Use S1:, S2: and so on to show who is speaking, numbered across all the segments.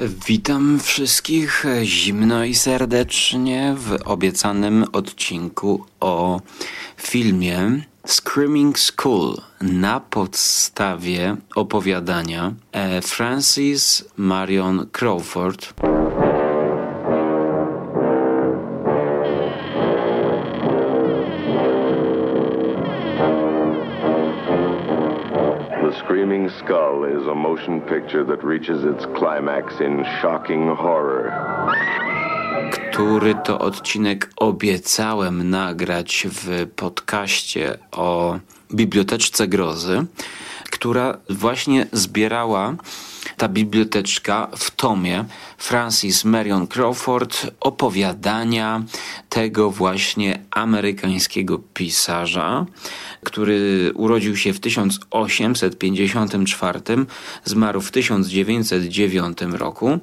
S1: Witam wszystkich zimno i serdecznie w obiecanym odcinku o filmie Screaming School na podstawie opowiadania e, Francis Marion Crawford.
S2: Motion picture that reaches its climax in shocking horror.
S1: Który to odcinek obiecałem nagrać w podcaście o Biblioteczce Grozy, która właśnie zbierała ta biblioteczka w tomie Francis Marion Crawford opowiadania tego właśnie amerykańskiego pisarza, który urodził się w 1854, zmarł w 1909 roku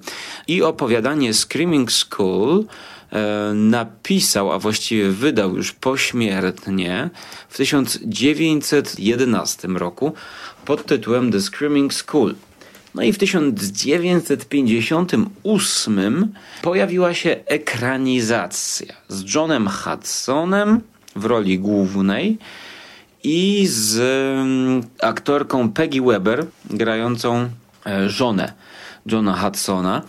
S1: i opowiadanie Screaming School e, napisał, a właściwie wydał już pośmiertnie w 1911 roku pod tytułem The Screaming School. No i w 1958 pojawiła się ekranizacja z Johnem Hudsonem w roli głównej i z mm, aktorką Peggy Weber grającą e, żonę Johna Hudsona,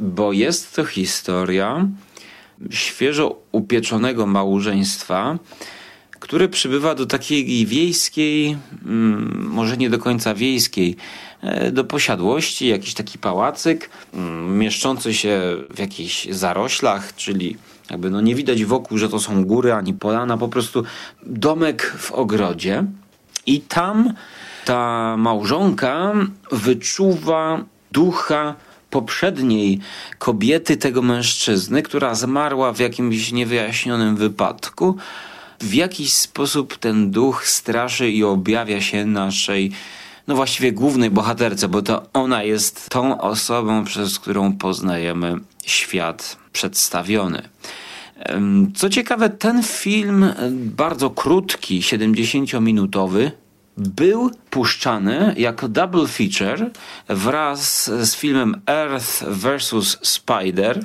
S1: bo jest to historia świeżo upieczonego małżeństwa, które przybywa do takiej wiejskiej, mm, może nie do końca wiejskiej, e, do posiadłości, jakiś taki pałacyk, mm, mieszczący się w jakichś zaroślach, czyli jakby no nie widać wokół, że to są góry ani polana, po prostu domek w ogrodzie. I tam ta małżonka wyczuwa ducha poprzedniej kobiety tego mężczyzny, która zmarła w jakimś niewyjaśnionym wypadku w jakiś sposób ten duch straszy i objawia się naszej, no właściwie głównej bohaterce, bo to ona jest tą osobą, przez którą poznajemy świat przedstawiony. Co ciekawe, ten film, bardzo krótki, 70-minutowy, był puszczany jako double feature wraz z filmem Earth vs. Spider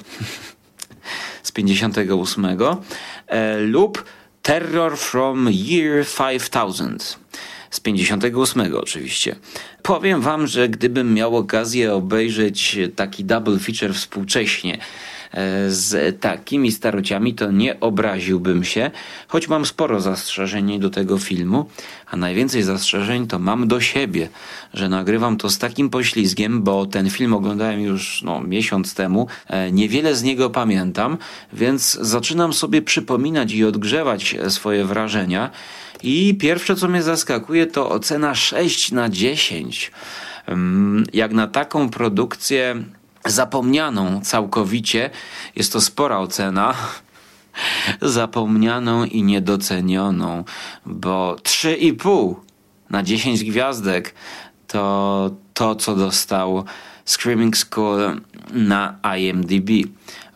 S1: z 58 e, lub Terror from Year 5000 z 58 oczywiście. Powiem wam, że gdybym miał okazję obejrzeć taki double feature współcześnie, z takimi starociami, to nie obraziłbym się, choć mam sporo zastrzeżeń do tego filmu, a najwięcej zastrzeżeń to mam do siebie, że nagrywam to z takim poślizgiem, bo ten film oglądałem już no, miesiąc temu, e, niewiele z niego pamiętam, więc zaczynam sobie przypominać i odgrzewać swoje wrażenia. I pierwsze, co mnie zaskakuje, to ocena 6 na 10. Mm, jak na taką produkcję zapomnianą całkowicie. Jest to spora ocena. Zapomnianą i niedocenioną, bo 3,5 na 10 gwiazdek to to, co dostał Screaming School na IMDb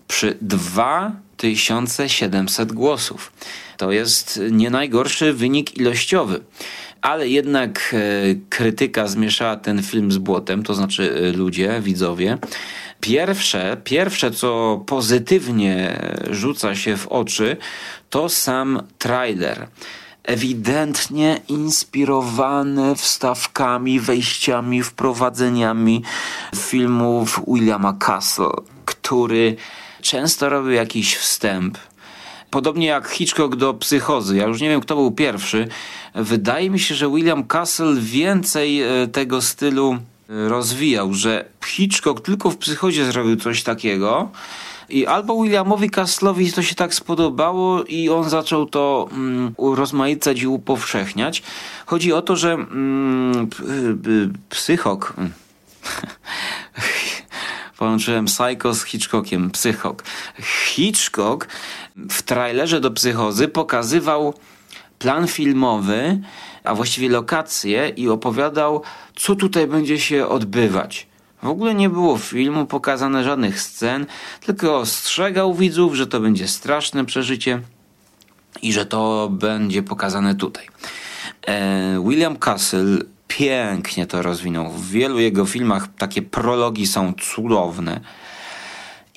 S1: przy 2700 głosów. To jest nie najgorszy wynik ilościowy ale jednak e, krytyka zmieszała ten film z błotem, to znaczy e, ludzie, widzowie. Pierwsze, pierwsze, co pozytywnie rzuca się w oczy, to sam trailer ewidentnie inspirowany wstawkami, wejściami, wprowadzeniami filmów Williama Castle, który często robił jakiś wstęp, Podobnie jak Hitchcock do psychozy. Ja już nie wiem, kto był pierwszy. Wydaje mi się, że William Castle więcej e, tego stylu e, rozwijał, że Hitchcock tylko w psychozie zrobił coś takiego. I albo Williamowi Castle'owi to się tak spodobało i on zaczął to mm, rozmaicać i upowszechniać. Chodzi o to, że mm, psychok... Połączyłem Psycho z Hitchcockiem. Psychok. Hitchcock w trailerze do Psychozy pokazywał plan filmowy, a właściwie lokacje i opowiadał, co tutaj będzie się odbywać. W ogóle nie było filmu pokazane żadnych scen, tylko ostrzegał widzów, że to będzie straszne przeżycie i że to będzie pokazane tutaj. E, William Castle pięknie to rozwinął. W wielu jego filmach takie prologi są cudowne.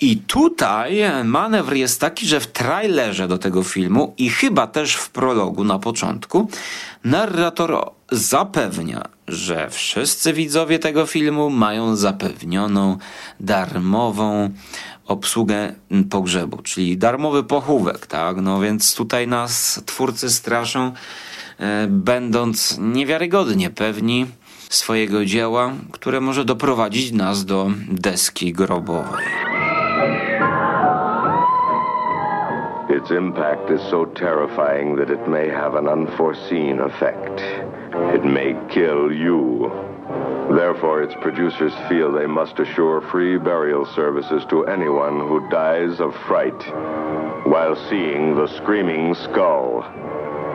S1: I tutaj manewr jest taki, że w trailerze do tego filmu i chyba też w prologu na początku narrator zapewnia, że wszyscy widzowie tego filmu mają zapewnioną darmową obsługę pogrzebu, czyli darmowy pochówek, tak? No więc tutaj nas twórcy straszą, będąc niewiarygodnie pewni swojego dzieła, które może doprowadzić nas do deski grobowej.
S2: Its impact is so terrifying that it may have an unforeseen effect. It may kill you. Therefore, its producers feel they must assure free burial services to anyone who dies of fright while seeing the screaming skull.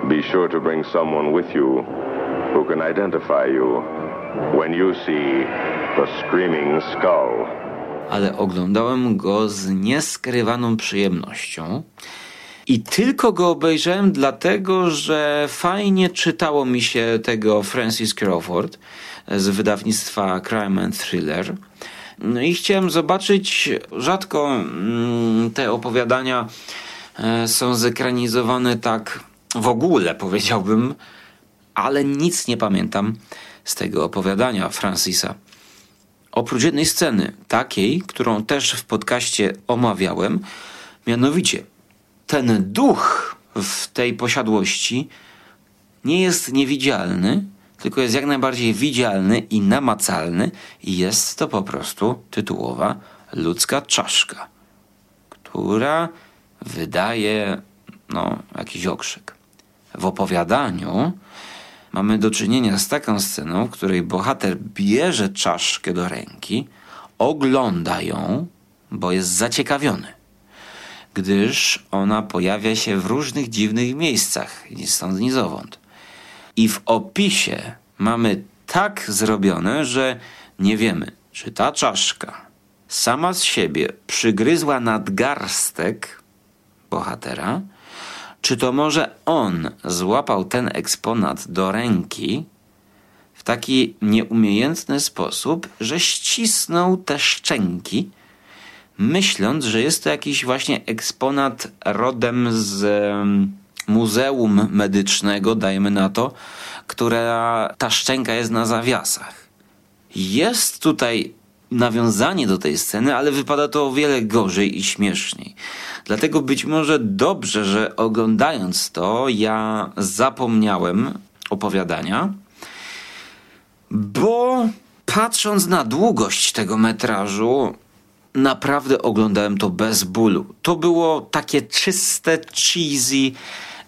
S2: Be sure to bring someone with you who can identify you when you see the screaming skull.
S1: Ale oglądałem go z nieskrywaną przyjemnością. I tylko go obejrzałem dlatego, że fajnie czytało mi się tego Francis Crawford z wydawnictwa Crime and Thriller. No i chciałem zobaczyć, rzadko mm, te opowiadania e, są zekranizowane tak w ogóle, powiedziałbym, ale nic nie pamiętam z tego opowiadania Francisa. Oprócz jednej sceny, takiej, którą też w podcaście omawiałem, mianowicie ten duch w tej posiadłości nie jest niewidzialny, tylko jest jak najbardziej widzialny i namacalny i jest to po prostu tytułowa ludzka czaszka, która wydaje no, jakiś okrzyk. W opowiadaniu mamy do czynienia z taką sceną, w której bohater bierze czaszkę do ręki, ogląda ją, bo jest zaciekawiony gdyż ona pojawia się w różnych dziwnych miejscach, ni stąd, ni zowąd. I w opisie mamy tak zrobione, że nie wiemy, czy ta czaszka sama z siebie przygryzła nadgarstek bohatera, czy to może on złapał ten eksponat do ręki w taki nieumiejętny sposób, że ścisnął te szczęki myśląc, że jest to jakiś właśnie eksponat rodem z muzeum medycznego, dajmy na to, która ta szczęka jest na zawiasach. Jest tutaj nawiązanie do tej sceny, ale wypada to o wiele gorzej i śmieszniej. Dlatego być może dobrze, że oglądając to, ja zapomniałem opowiadania, bo patrząc na długość tego metrażu, naprawdę oglądałem to bez bólu. To było takie czyste, cheesy,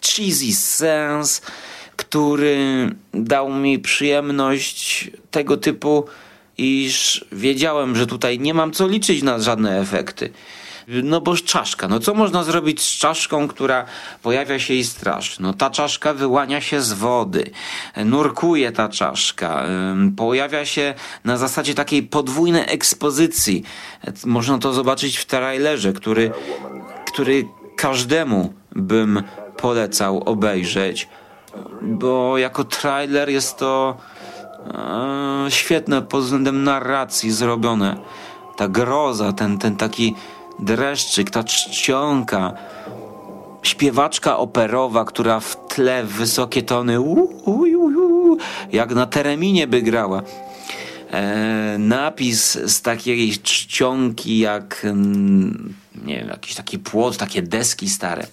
S1: cheesy sens, który dał mi przyjemność tego typu, iż wiedziałem, że tutaj nie mam co liczyć na żadne efekty. No bo czaszka, no co można zrobić z czaszką, która pojawia się i straszy? No ta czaszka wyłania się z wody, nurkuje ta czaszka, pojawia się na zasadzie takiej podwójnej ekspozycji. Można to zobaczyć w trailerze, który, który każdemu bym polecał obejrzeć, bo jako trailer jest to świetne pod względem narracji zrobione. Ta groza, ten, ten taki dreszczyk, ta czcionka, śpiewaczka operowa, która w tle wysokie tony, u, u, u, jak na tereminie by grała. E, napis z takiej czcionki jak mm, nie wiem, jakiś taki płot, takie deski stare.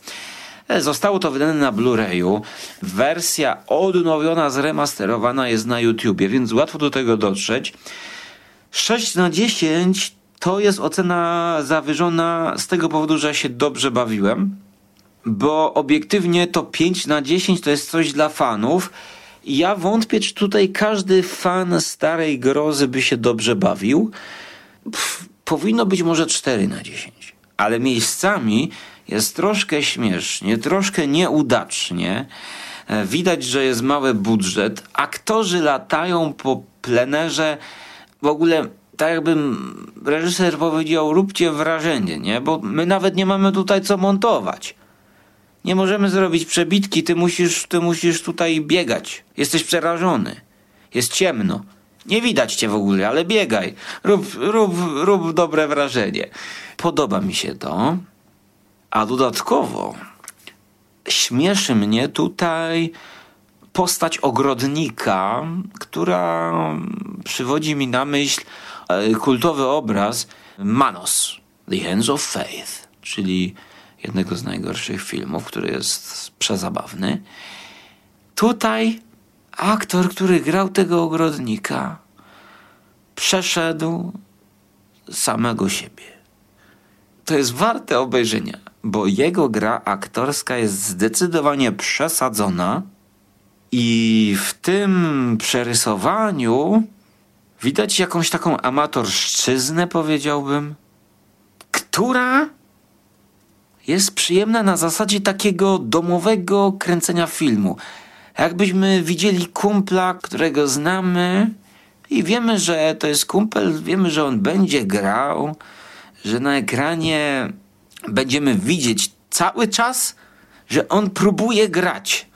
S1: E, zostało to wydane na Blu-rayu. Wersja odnowiona, zremasterowana jest na YouTubie, więc łatwo do tego dotrzeć. 6 na 10 to jest ocena zawyżona z tego powodu, że się dobrze bawiłem, bo obiektywnie to 5 na 10 to jest coś dla fanów. Ja wątpię, czy tutaj każdy fan starej grozy by się dobrze bawił. Pff, powinno być może 4 na 10, ale miejscami jest troszkę śmiesznie, troszkę nieudacznie. E, widać, że jest mały budżet. Aktorzy latają po plenerze. W ogóle tak jakbym reżyser powiedział, róbcie wrażenie, nie? Bo my nawet nie mamy tutaj co montować. Nie możemy zrobić przebitki, ty musisz, ty musisz tutaj biegać. Jesteś przerażony. jest ciemno. Nie widać cię w ogóle, ale biegaj. Rób, rób, rób dobre wrażenie. Podoba mi się to. A dodatkowo śmieszy mnie tutaj postać ogrodnika, która przywodzi mi na myśl e, kultowy obraz Manos, The Hands of Faith, czyli jednego z najgorszych filmów, który jest przezabawny. Tutaj aktor, który grał tego ogrodnika, przeszedł samego siebie. To jest warte obejrzenia, bo jego gra aktorska jest zdecydowanie przesadzona i w tym przerysowaniu widać jakąś taką amatorszczyznę, powiedziałbym, która jest przyjemna na zasadzie takiego domowego kręcenia filmu. Jakbyśmy widzieli kumpla, którego znamy i wiemy, że to jest kumpel, wiemy, że on będzie grał, że na ekranie będziemy widzieć cały czas, że on próbuje grać.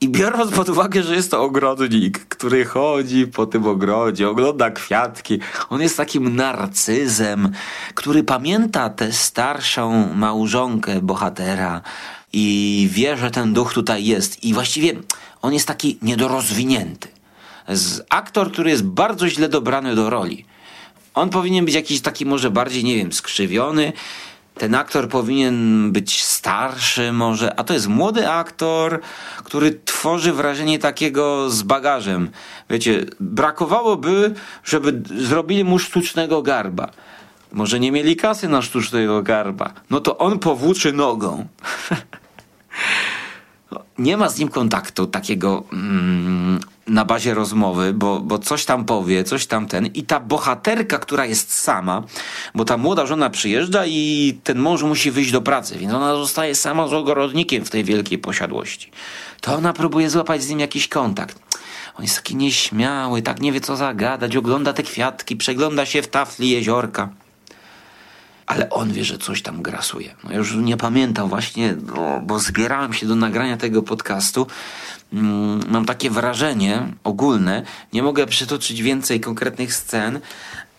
S1: I biorąc pod uwagę, że jest to ogrodnik, który chodzi po tym ogrodzie, ogląda kwiatki, on jest takim narcyzem, który pamięta tę starszą małżonkę bohatera i wie, że ten duch tutaj jest. I właściwie on jest taki niedorozwinięty. Z aktor, który jest bardzo źle dobrany do roli. On powinien być jakiś taki może bardziej, nie wiem, skrzywiony, ten aktor powinien być starszy może, a to jest młody aktor, który tworzy wrażenie takiego z bagażem. Wiecie, brakowałoby, żeby zrobili mu sztucznego garba. Może nie mieli kasy na sztucznego garba. No to on powłóczy nogą. nie ma z nim kontaktu takiego mm, na bazie rozmowy, bo, bo coś tam powie, coś tam ten. I ta bohaterka, która jest sama, bo ta młoda żona przyjeżdża i ten mąż musi wyjść do pracy, więc ona zostaje sama z ogrodnikiem w tej wielkiej posiadłości. To ona próbuje złapać z nim jakiś kontakt. On jest taki nieśmiały, tak nie wie co zagadać, ogląda te kwiatki, przegląda się w tafli jeziorka ale on wie, że coś tam grasuje. No już nie pamiętam właśnie, bo, bo zbierałem się do nagrania tego podcastu. Mm, mam takie wrażenie ogólne, nie mogę przytoczyć więcej konkretnych scen,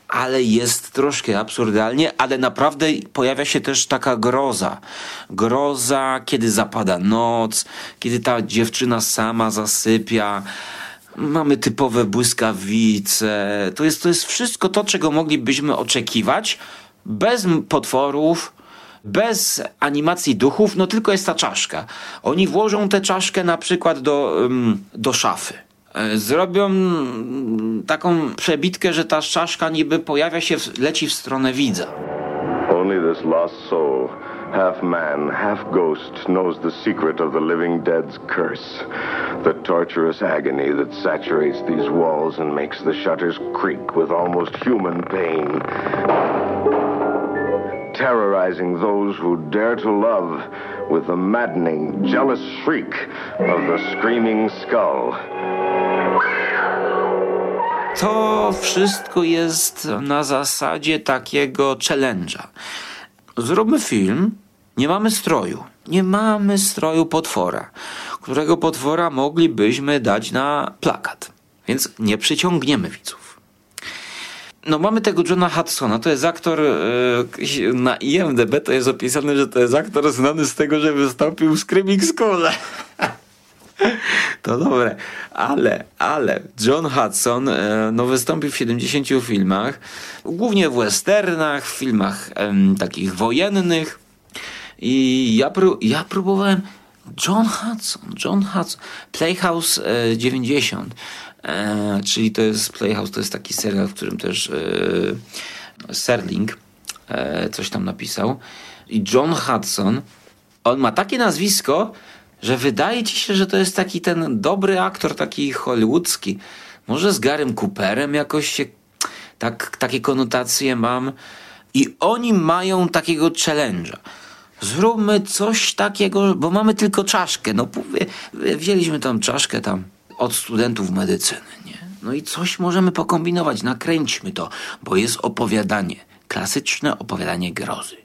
S1: ale jest troszkę absurdalnie, ale naprawdę pojawia się też taka groza. Groza, kiedy zapada noc, kiedy ta dziewczyna sama zasypia. Mamy typowe błyskawice. To jest, to jest wszystko to, czego moglibyśmy oczekiwać bez potworów, bez animacji duchów, no tylko jest ta czaszka. Oni włożą tę czaszkę na przykład do, do szafy. E, zrobią taką przebitkę, że ta czaszka niby pojawia się, leci w stronę widza. Only this lost soul, half man, half ghost, knows the secret of the living dead's curse. The torturous agony that saturates these walls and makes the shutters creak with almost human pain terrorizing those who dare to love with the maddening, jealous shriek of the screaming skull. To wszystko jest na zasadzie takiego challenge'a. Zróbmy film, nie mamy stroju. Nie mamy stroju potwora, którego potwora moglibyśmy dać na plakat. Więc nie przyciągniemy widzów. No mamy tego Johna Hudsona, to jest aktor yy, na IMDB to jest opisane, że to jest aktor znany z tego, że wystąpił w Screaming School. To dobre, ale, ale John Hudson yy, no, wystąpił w 70 filmach, głównie w westernach, w filmach yy, takich wojennych. I ja, pró ja próbowałem John Hudson, John Hudson, Playhouse 90 E, czyli to jest Playhouse, to jest taki serial, w którym też e, Serling e, coś tam napisał. I John Hudson, on ma takie nazwisko, że wydaje ci się, że to jest taki ten dobry aktor, taki hollywoodzki. Może z Garym Cooperem jakoś się tak, takie konotacje mam. I oni mają takiego challenge'a. Zróbmy coś takiego, bo mamy tylko czaszkę. No, wzięliśmy tam czaszkę tam od studentów medycyny, nie? No i coś możemy pokombinować, nakręćmy to, bo jest opowiadanie, klasyczne opowiadanie grozy.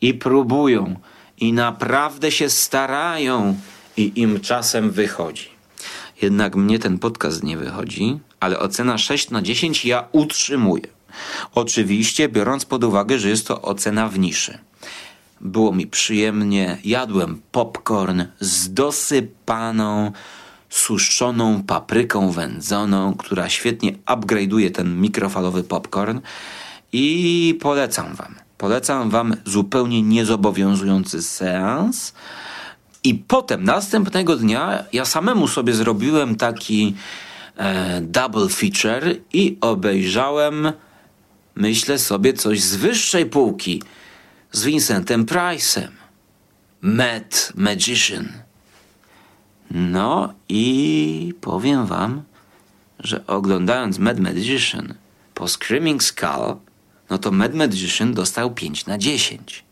S1: I próbują, i naprawdę się starają, i im czasem wychodzi. Jednak mnie ten podcast nie wychodzi, ale ocena 6 na 10 ja utrzymuję. Oczywiście biorąc pod uwagę, że jest to ocena w niszy. Było mi przyjemnie, jadłem popcorn z dosypaną, suszoną papryką wędzoną, która świetnie upgrade'uje ten mikrofalowy popcorn i polecam wam. Polecam wam zupełnie niezobowiązujący seans. I potem, następnego dnia, ja samemu sobie zrobiłem taki e, double feature i obejrzałem, myślę sobie, coś z wyższej półki z Vincentem Price'em. Mad Magician. No i powiem wam, że oglądając Mad Magician po Screaming Skull, no to Mad Magician dostał 5 na 10.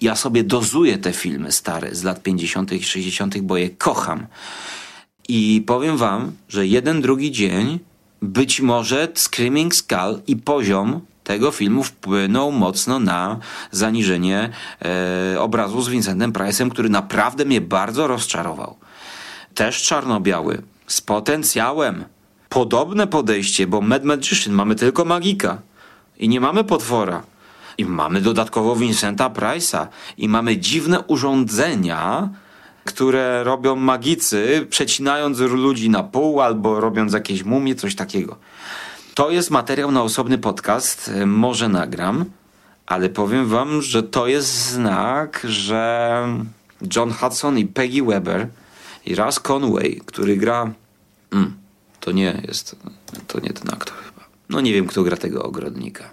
S1: Ja sobie dozuję te filmy stare z lat 50. i 60., bo je kocham. I powiem wam, że jeden, drugi dzień być może Screaming Skull i poziom tego filmu wpłynął mocno na zaniżenie e, obrazu z Vincentem Price'em, który naprawdę mnie bardzo rozczarował. Też czarno-biały, z potencjałem. Podobne podejście, bo Mad Magician mamy tylko magika i nie mamy potwora. I mamy dodatkowo Vincenta Price'a i mamy dziwne urządzenia, które robią magicy, przecinając ludzi na pół albo robiąc jakieś mumie, coś takiego. To jest materiał na osobny podcast, może nagram, ale powiem wam, że to jest znak, że John Hudson i Peggy Weber i Russ Conway, który gra... Mm, to nie jest... To nie ten aktor chyba. No nie wiem, kto gra tego ogrodnika.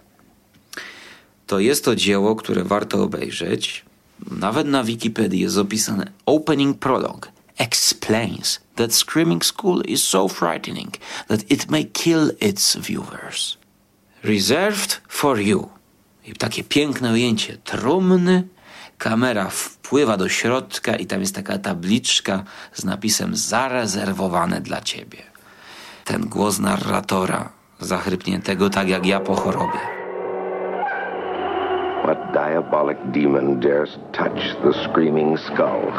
S1: To jest to dzieło, które warto obejrzeć. Nawet na Wikipedii jest opisane Opening Prologue explains that Screaming School is so frightening that it may kill its viewers. Reserved for you. I takie piękne ujęcie trumny. Kamera wpływa do środka i tam jest taka tabliczka z napisem zarezerwowane dla ciebie. Ten głos narratora, zachrypniętego tak jak ja po chorobie.
S2: What diabolic demon dares touch the screaming skull?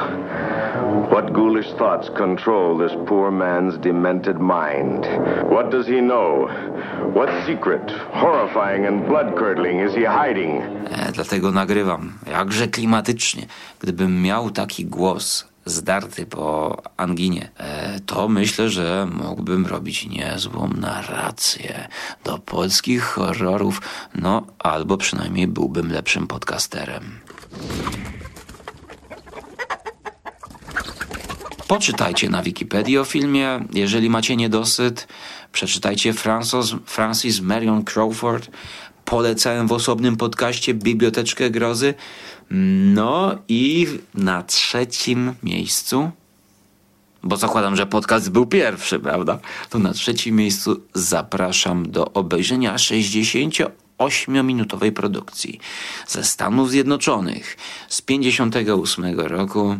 S2: What ghoulish thoughts control this poor man's demented mind? What does he know? What secret, horrifying and blood-curdling, is he hiding?
S1: E, dlatego nagrywam, jakże klimatycznie. Gdybym miał taki głos, zdarty po anginie, e, to myślę, że mógłbym robić niezłą narrację do polskich horrorów, no albo przynajmniej byłbym lepszym podcasterem. Poczytajcie na Wikipedii o filmie, jeżeli macie niedosyt. Przeczytajcie Francis, Francis Marion Crawford. Polecałem w osobnym podcaście Biblioteczkę Grozy. No i na trzecim miejscu, bo zakładam, że podcast był pierwszy, prawda? To na trzecim miejscu zapraszam do obejrzenia 68-minutowej produkcji ze Stanów Zjednoczonych z 58 roku.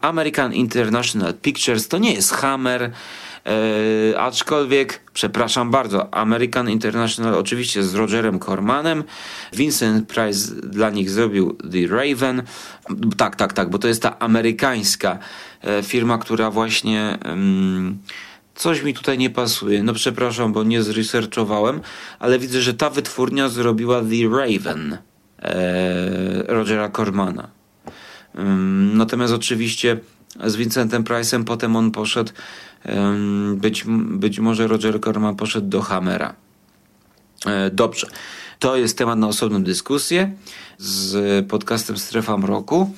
S1: American International Pictures to nie jest Hammer, E, aczkolwiek, przepraszam bardzo, American International oczywiście z Rogerem Cormanem, Vincent Price dla nich zrobił The Raven. Tak, tak, tak, bo to jest ta amerykańska e, firma, która właśnie. Um, coś mi tutaj nie pasuje. No przepraszam, bo nie zresearchowałem, ale widzę, że ta wytwórnia zrobiła The Raven e, Rogera Cormana. Natomiast oczywiście z Vincentem Price'em potem on poszedł być, być może Roger Corman poszedł do Hammera. E, dobrze. To jest temat na osobną dyskusję z podcastem Strefa Mroku.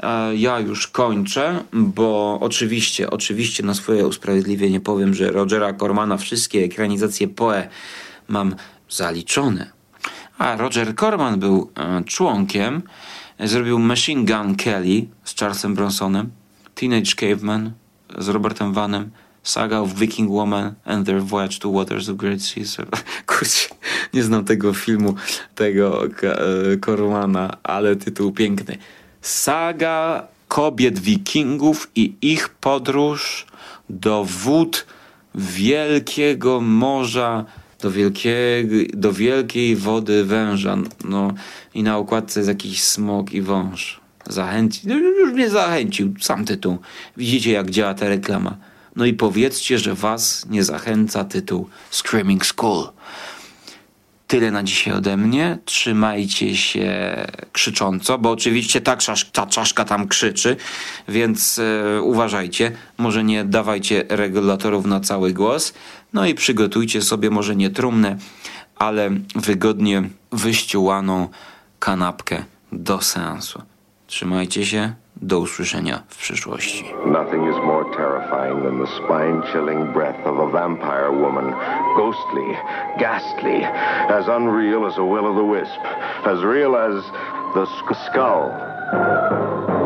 S1: E, ja już kończę, bo oczywiście, oczywiście na swoje usprawiedliwienie powiem, że Rogera Cormana wszystkie ekranizacje Poe mam zaliczone. A Roger Corman był e, członkiem, zrobił Machine Gun Kelly z Charlesem Bronsonem, Teenage Caveman z Robertem Vanem, Saga of Viking Woman and Their Voyage to Waters of Great Seas. Kurczę, nie znam tego filmu, tego Kormana, ale tytuł piękny. Saga kobiet wikingów i ich podróż do wód wielkiego morza, do, wielkiego, do wielkiej wody węża. No i na okładce jest jakiś smok i wąż. Zachęci, no już mnie zachęcił sam tytuł. Widzicie jak działa ta reklama. No i powiedzcie, że was nie zachęca tytuł Screaming School. Tyle na dzisiaj ode mnie. Trzymajcie się krzycząco, bo oczywiście ta, ta czaszka tam krzyczy, więc e, uważajcie. Może nie dawajcie regulatorów na cały głos. No i przygotujcie sobie może nie trumnę, ale wygodnie wyściułaną kanapkę do seansu. Trzymajcie się. Do usłyszenia w przyszłości.
S2: Terrifying than the spine-chilling breath of a vampire woman. Ghostly, ghastly, as unreal as a will-o'-the-wisp. As real as the skull.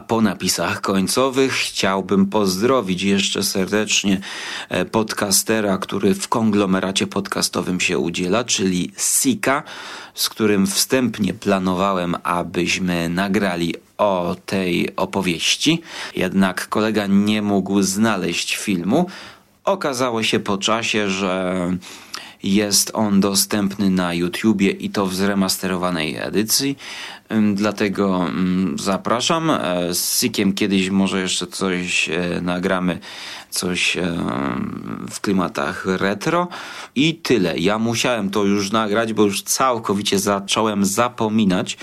S1: Po napisach końcowych chciałbym pozdrowić jeszcze serdecznie e, podcastera, który w konglomeracie podcastowym się udziela, czyli Sika, z którym wstępnie planowałem, abyśmy nagrali o tej opowieści. Jednak kolega nie mógł znaleźć filmu. Okazało się po czasie, że jest on dostępny na YouTubie i to w zremasterowanej edycji. Dlatego zapraszam. E, z Sikiem kiedyś może jeszcze coś e, nagramy, coś e, w klimatach retro. I tyle. Ja musiałem to już nagrać, bo już całkowicie zacząłem zapominać,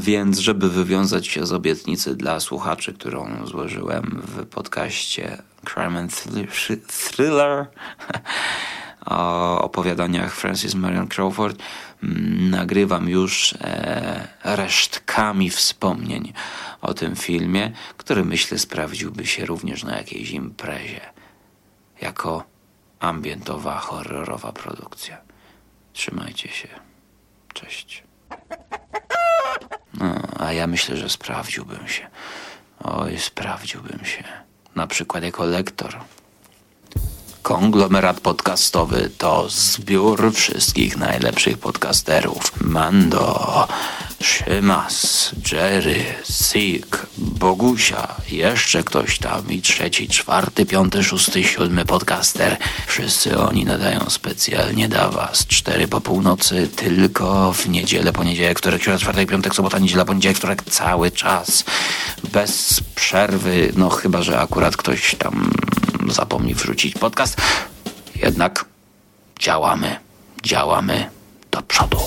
S1: więc żeby wywiązać się z obietnicy dla słuchaczy, którą złożyłem w podcaście Crime and Thriller o opowiadaniach Francis Marion Crawford mm, nagrywam już e, resztkami wspomnień o tym filmie, który myślę sprawdziłby się również na jakiejś imprezie jako ambientowa, horrorowa produkcja. Trzymajcie się. Cześć. No, a ja myślę, że sprawdziłbym się. Oj, sprawdziłbym się. Na przykład jako lektor. Konglomerat podcastowy to zbiór wszystkich najlepszych podcasterów. Mando, Szymas, Jerry, Sik, Bogusia, jeszcze ktoś tam i trzeci, czwarty, piąty, szósty, siódmy podcaster. Wszyscy oni nadają specjalnie dla was. Cztery po północy tylko w niedzielę, poniedziałek, wtorek, środa, czwartek, piątek, sobota, niedziela, poniedziałek, wtorek, cały czas. Bez przerwy, no chyba, że akurat ktoś tam zapomni wrzucić podcast. Jednak działamy, działamy do przodu.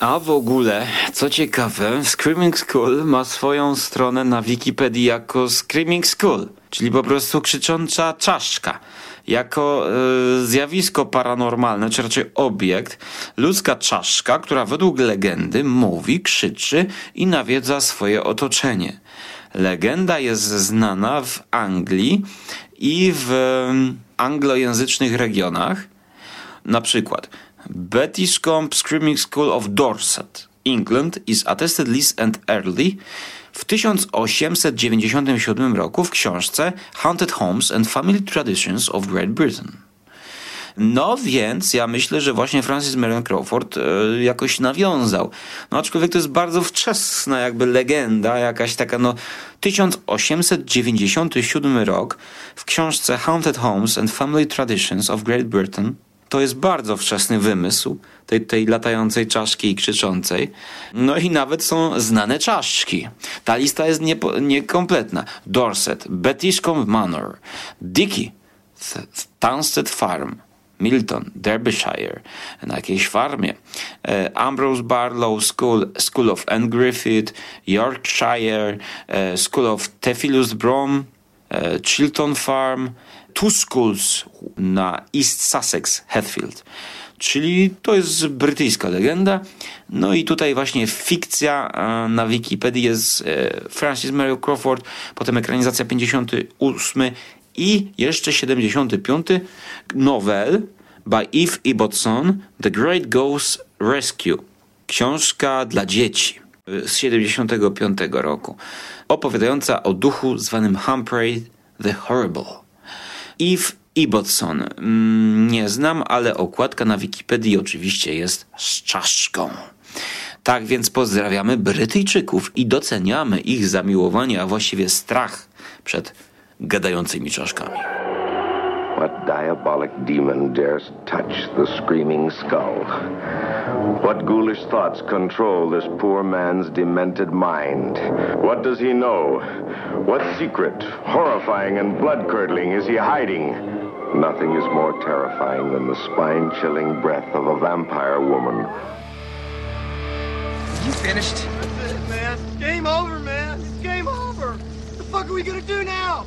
S1: A w ogóle, co ciekawe, Screaming School ma swoją stronę na Wikipedii jako Screaming School, czyli po prostu krzycząca czaszka. Jako y, zjawisko paranormalne, czy raczej obiekt, ludzka czaszka, która według legendy mówi, krzyczy i nawiedza swoje otoczenie. Legenda jest znana w Anglii i w anglojęzycznych regionach. Na przykład Bettiscombe Screaming School of Dorset, England is attested least and early w 1897 roku w książce Haunted Homes and Family Traditions of Great Britain. No więc ja myślę, że właśnie Francis Marion Crawford e, jakoś nawiązał. No aczkolwiek to jest bardzo wczesna jakby legenda, jakaś taka no 1897 rok w książce Haunted Homes and Family Traditions of Great Britain to jest bardzo wczesny wymysł tej, tej latającej czaszki i krzyczącej. No i nawet są znane czaszki. Ta lista jest niekompletna. Dorset, Bettiscombe Manor, Dickey, Tansted Farm, Milton, Derbyshire, na jakiejś farmie. E, Ambrose Barlow School, School of Anne Griffith, Yorkshire, e, School of Theophilus Brom, e, Chilton Farm, Two Schools na East Sussex, Hatfield. Czyli to jest brytyjska legenda. No i tutaj właśnie fikcja na Wikipedii jest Francis Mary Crawford, potem ekranizacja 58 i jeszcze 75 nowel by Eve Ibbotson The Great Ghost Rescue. Książka dla dzieci z 75 roku, opowiadająca o duchu zwanym Humphrey the Horrible. Eve Ibbotson. Mm, nie znam, ale okładka na Wikipedii oczywiście jest z czaszką. Tak więc pozdrawiamy Brytyjczyków i doceniamy ich zamiłowanie, a właściwie strach przed gadającymi czaszkami.
S2: What diabolic demon dares touch the screaming skull? What ghoulish thoughts control this poor man's demented mind? What does he know? What secret, horrifying and blood-curdling, is he hiding? Nothing is more terrifying than the spine-chilling breath of a vampire woman.
S3: You finished?
S4: That's it, man. Game over, man. It's game over. What the fuck are we gonna do now?